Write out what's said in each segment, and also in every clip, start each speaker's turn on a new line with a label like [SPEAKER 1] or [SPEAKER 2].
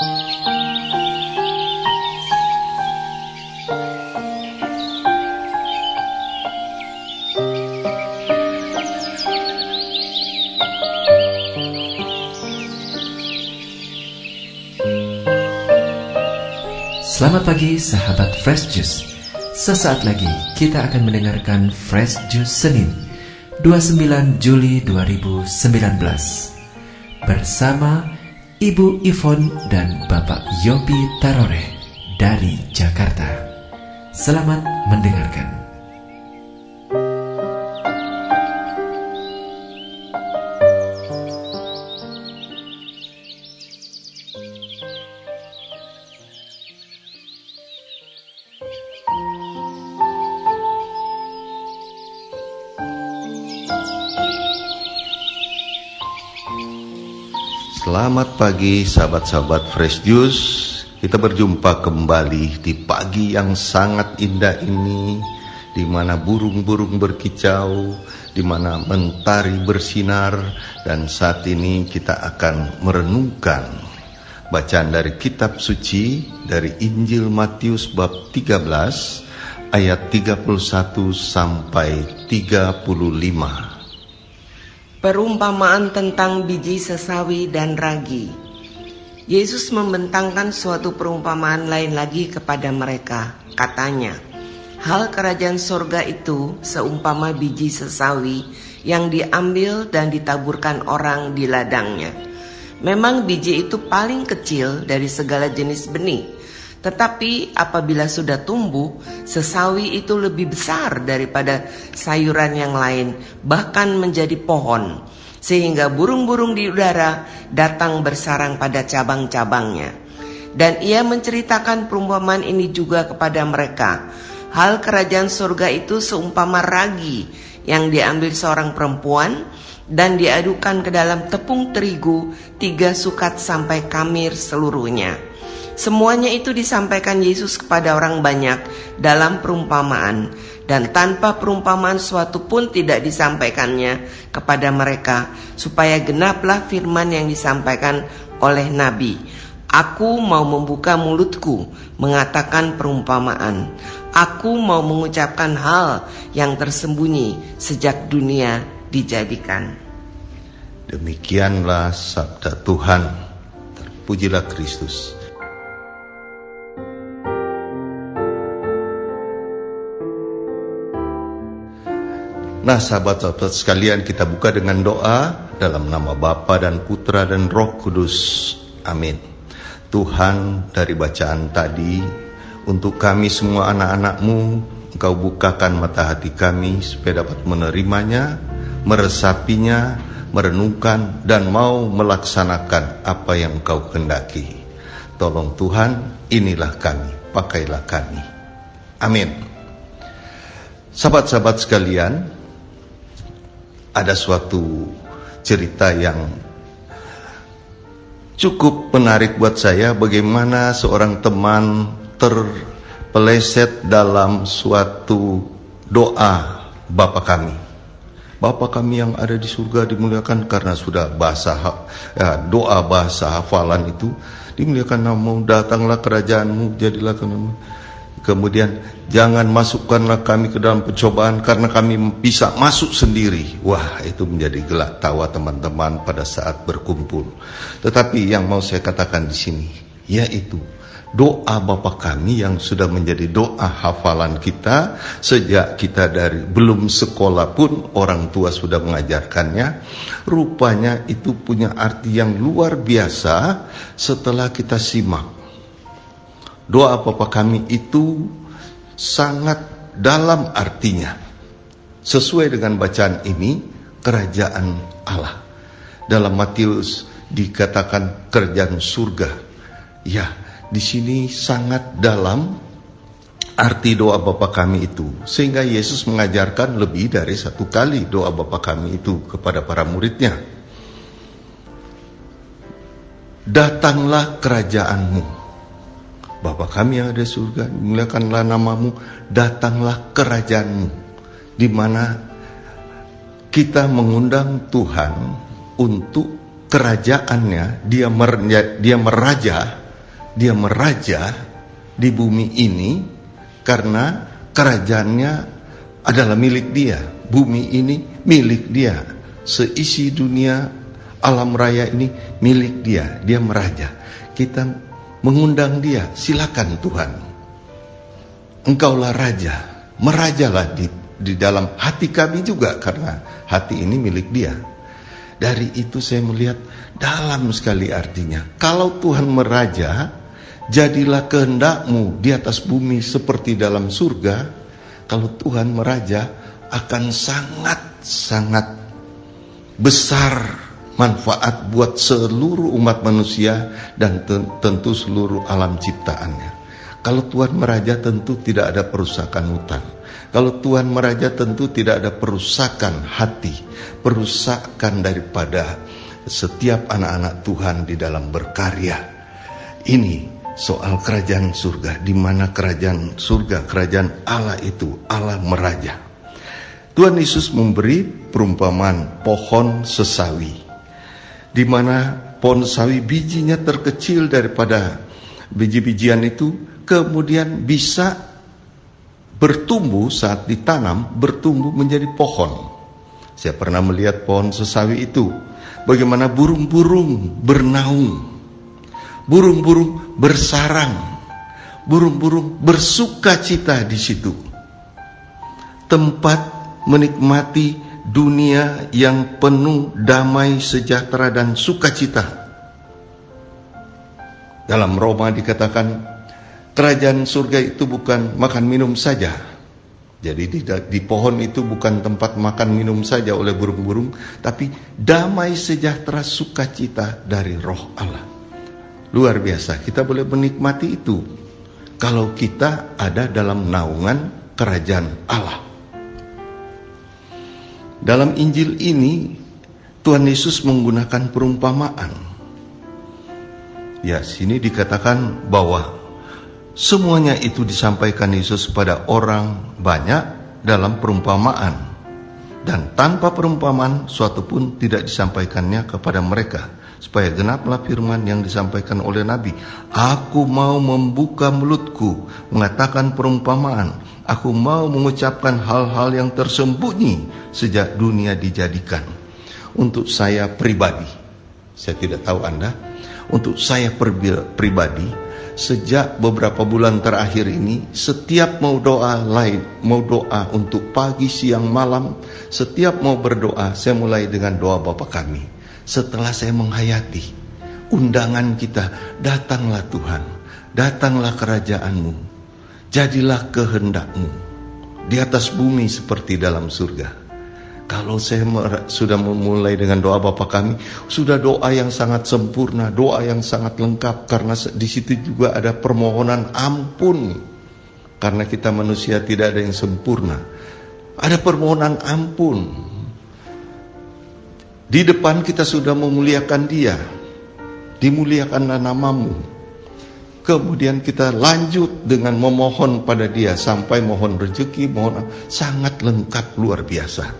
[SPEAKER 1] Selamat pagi sahabat Fresh Juice. Sesaat lagi kita akan mendengarkan Fresh Juice Senin 29 Juli 2019 Bersama Ibu Ivon dan Bapak Yobi Tarore dari Jakarta. Selamat mendengarkan
[SPEAKER 2] Selamat pagi sahabat-sahabat Fresh Juice Kita berjumpa kembali di pagi yang sangat indah ini di mana burung-burung berkicau, di mana mentari bersinar dan saat ini kita akan merenungkan bacaan dari kitab suci dari Injil Matius bab 13 ayat 31 sampai 35.
[SPEAKER 3] Perumpamaan tentang biji sesawi dan ragi. Yesus membentangkan suatu perumpamaan lain lagi kepada mereka. Katanya, hal kerajaan sorga itu seumpama biji sesawi yang diambil dan ditaburkan orang di ladangnya. Memang biji itu paling kecil dari segala jenis benih, tetapi apabila sudah tumbuh, sesawi itu lebih besar daripada sayuran yang lain, bahkan menjadi pohon, sehingga burung-burung di udara datang bersarang pada cabang-cabangnya. Dan ia menceritakan perumpamaan ini juga kepada mereka. Hal kerajaan surga itu seumpama ragi yang diambil seorang perempuan dan diadukan ke dalam tepung terigu tiga sukat sampai kamir seluruhnya. Semuanya itu disampaikan Yesus kepada orang banyak dalam perumpamaan dan tanpa perumpamaan suatu pun tidak disampaikannya kepada mereka supaya genaplah firman yang disampaikan oleh nabi. Aku mau membuka mulutku mengatakan perumpamaan. Aku mau mengucapkan hal yang tersembunyi sejak dunia dijadikan.
[SPEAKER 2] Demikianlah sabda Tuhan. Terpujilah Kristus. Nah sahabat-sahabat sekalian kita buka dengan doa dalam nama Bapa dan Putra dan Roh Kudus. Amin. Tuhan dari bacaan tadi untuk kami semua anak-anakmu Engkau bukakan mata hati kami supaya dapat menerimanya, meresapinya, merenungkan dan mau melaksanakan apa yang Engkau kendaki. Tolong Tuhan, inilah kami, pakailah kami. Amin. Sahabat-sahabat sekalian, ada suatu cerita yang cukup menarik buat saya bagaimana seorang teman terpeleset dalam suatu doa Bapa kami. Bapa kami yang ada di surga dimuliakan karena sudah bahasa ya, doa bahasa hafalan itu dimuliakan namamu datanglah kerajaanmu jadilah kerajaanmu Kemudian jangan masukkanlah kami ke dalam pencobaan karena kami bisa masuk sendiri. Wah, itu menjadi gelak tawa teman-teman pada saat berkumpul. Tetapi yang mau saya katakan di sini yaitu doa Bapa kami yang sudah menjadi doa hafalan kita sejak kita dari belum sekolah pun orang tua sudah mengajarkannya rupanya itu punya arti yang luar biasa setelah kita simak doa Bapa kami itu sangat dalam artinya. Sesuai dengan bacaan ini, kerajaan Allah. Dalam Matius dikatakan kerajaan surga. Ya, di sini sangat dalam arti doa Bapa kami itu. Sehingga Yesus mengajarkan lebih dari satu kali doa Bapa kami itu kepada para muridnya. Datanglah kerajaanmu Bapa kami yang ada di surga, muliakanlah namamu, datanglah kerajaanmu, di mana kita mengundang Tuhan untuk kerajaannya, dia, mer, dia meraja dia meraja di bumi ini karena kerajaannya adalah milik dia. Bumi ini milik dia. Seisi dunia alam raya ini milik dia. Dia meraja. Kita mengundang dia, silakan Tuhan. Engkaulah raja, merajalah di, di dalam hati kami juga karena hati ini milik dia. Dari itu saya melihat dalam sekali artinya. Kalau Tuhan meraja, jadilah kehendakmu di atas bumi seperti dalam surga. Kalau Tuhan meraja akan sangat-sangat besar manfaat buat seluruh umat manusia dan tentu seluruh alam ciptaannya. Kalau Tuhan meraja tentu tidak ada perusakan hutan. Kalau Tuhan meraja tentu tidak ada perusakan hati, perusakan daripada setiap anak-anak Tuhan di dalam berkarya. Ini soal kerajaan surga, di mana kerajaan surga, kerajaan Allah itu, Allah meraja. Tuhan Yesus memberi perumpamaan pohon sesawi, di mana pohon sawi bijinya terkecil daripada biji-bijian itu, kemudian bisa bertumbuh saat ditanam, bertumbuh menjadi pohon. Saya pernah melihat pohon sesawi itu bagaimana burung-burung bernaung, burung-burung bersarang, burung-burung bersuka cita di situ. Tempat menikmati dunia yang penuh damai, sejahtera dan sukacita. Dalam Roma dikatakan kerajaan surga itu bukan makan minum saja, jadi di, di pohon itu bukan tempat makan minum saja oleh burung-burung, tapi damai sejahtera sukacita dari roh Allah. Luar biasa, kita boleh menikmati itu kalau kita ada dalam naungan kerajaan Allah. Dalam Injil ini Tuhan Yesus menggunakan perumpamaan. Ya, sini dikatakan bahwa Semuanya itu disampaikan Yesus pada orang banyak dalam perumpamaan. Dan tanpa perumpamaan, suatu pun tidak disampaikannya kepada mereka. Supaya genaplah firman yang disampaikan oleh Nabi. Aku mau membuka mulutku, mengatakan perumpamaan. Aku mau mengucapkan hal-hal yang tersembunyi sejak dunia dijadikan. Untuk saya pribadi, saya tidak tahu Anda, untuk saya pribadi, sejak beberapa bulan terakhir ini setiap mau doa lain, mau doa untuk pagi, siang, malam, setiap mau berdoa saya mulai dengan doa Bapa kami. Setelah saya menghayati undangan kita, datanglah Tuhan, datanglah kerajaanmu, jadilah kehendakmu di atas bumi seperti dalam surga. Kalau saya sudah memulai dengan doa Bapa kami, sudah doa yang sangat sempurna, doa yang sangat lengkap karena di situ juga ada permohonan ampun. Karena kita manusia tidak ada yang sempurna. Ada permohonan ampun. Di depan kita sudah memuliakan Dia. Dimuliakanlah namamu. Kemudian kita lanjut dengan memohon pada dia sampai mohon rezeki, mohon sangat lengkap luar biasa.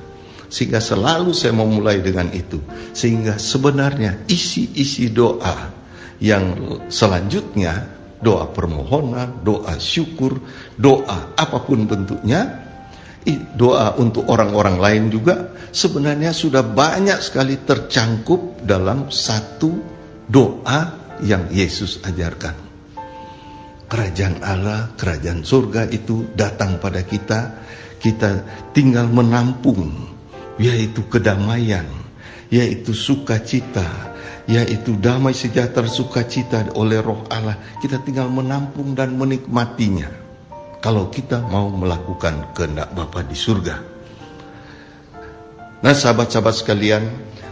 [SPEAKER 2] Sehingga selalu saya memulai dengan itu. Sehingga sebenarnya isi-isi doa yang selanjutnya, doa permohonan, doa syukur, doa apa pun bentuknya, doa untuk orang-orang lain juga sebenarnya sudah banyak sekali tercangkup dalam satu doa yang Yesus ajarkan. Kerajaan Allah, kerajaan surga itu datang pada kita, kita tinggal menampung yaitu kedamaian, yaitu sukacita, yaitu damai sejahtera sukacita oleh roh Allah. Kita tinggal menampung dan menikmatinya. Kalau kita mau melakukan kehendak Bapa di surga. Nah sahabat-sahabat sekalian,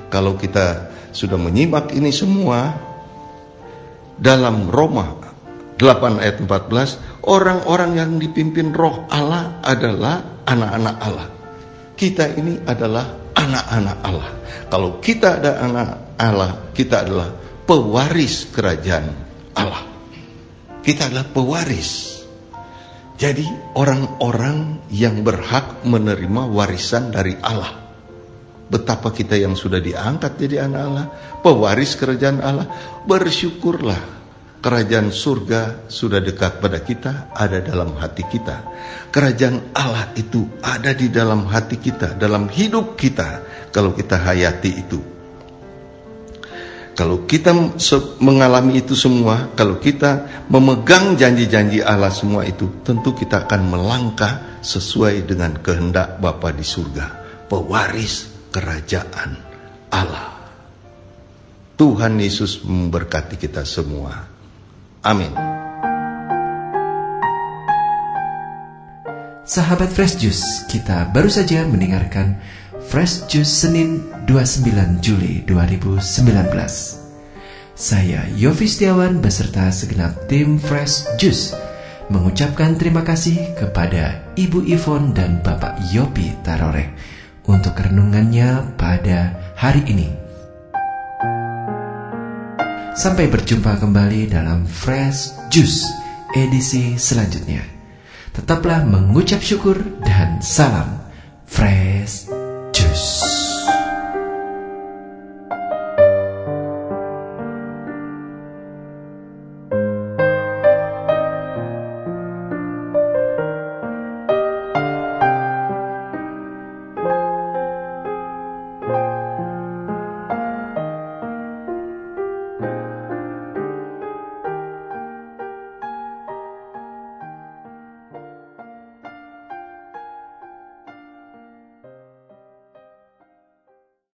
[SPEAKER 2] kalau kita sudah menyimak ini semua, dalam Roma 8 ayat 14, orang-orang yang dipimpin roh Allah adalah anak-anak Allah. Kita ini adalah anak-anak Allah. Kalau kita ada anak Allah, kita adalah pewaris kerajaan Allah. Kita adalah pewaris. Jadi orang-orang yang berhak menerima warisan dari Allah. Betapa kita yang sudah diangkat jadi anak Allah, pewaris kerajaan Allah, bersyukurlah kerajaan surga sudah dekat pada kita, ada dalam hati kita. Kerajaan Allah itu ada di dalam hati kita, dalam hidup kita, kalau kita hayati itu. Kalau kita mengalami itu semua, kalau kita memegang janji-janji Allah semua itu, tentu kita akan melangkah sesuai dengan kehendak Bapa di surga, pewaris kerajaan Allah. Tuhan Yesus memberkati kita semua. Amin.
[SPEAKER 1] Sahabat Fresh Juice, kita baru saja mendengarkan Fresh Juice Senin 29 Juli 2019. Saya Yofi Setiawan beserta segenap tim Fresh Juice mengucapkan terima kasih kepada Ibu Ivon dan Bapak Yopi Tarore untuk renungannya pada hari ini. Sampai berjumpa kembali dalam Fresh Juice edisi selanjutnya. Tetaplah mengucap syukur dan salam fresh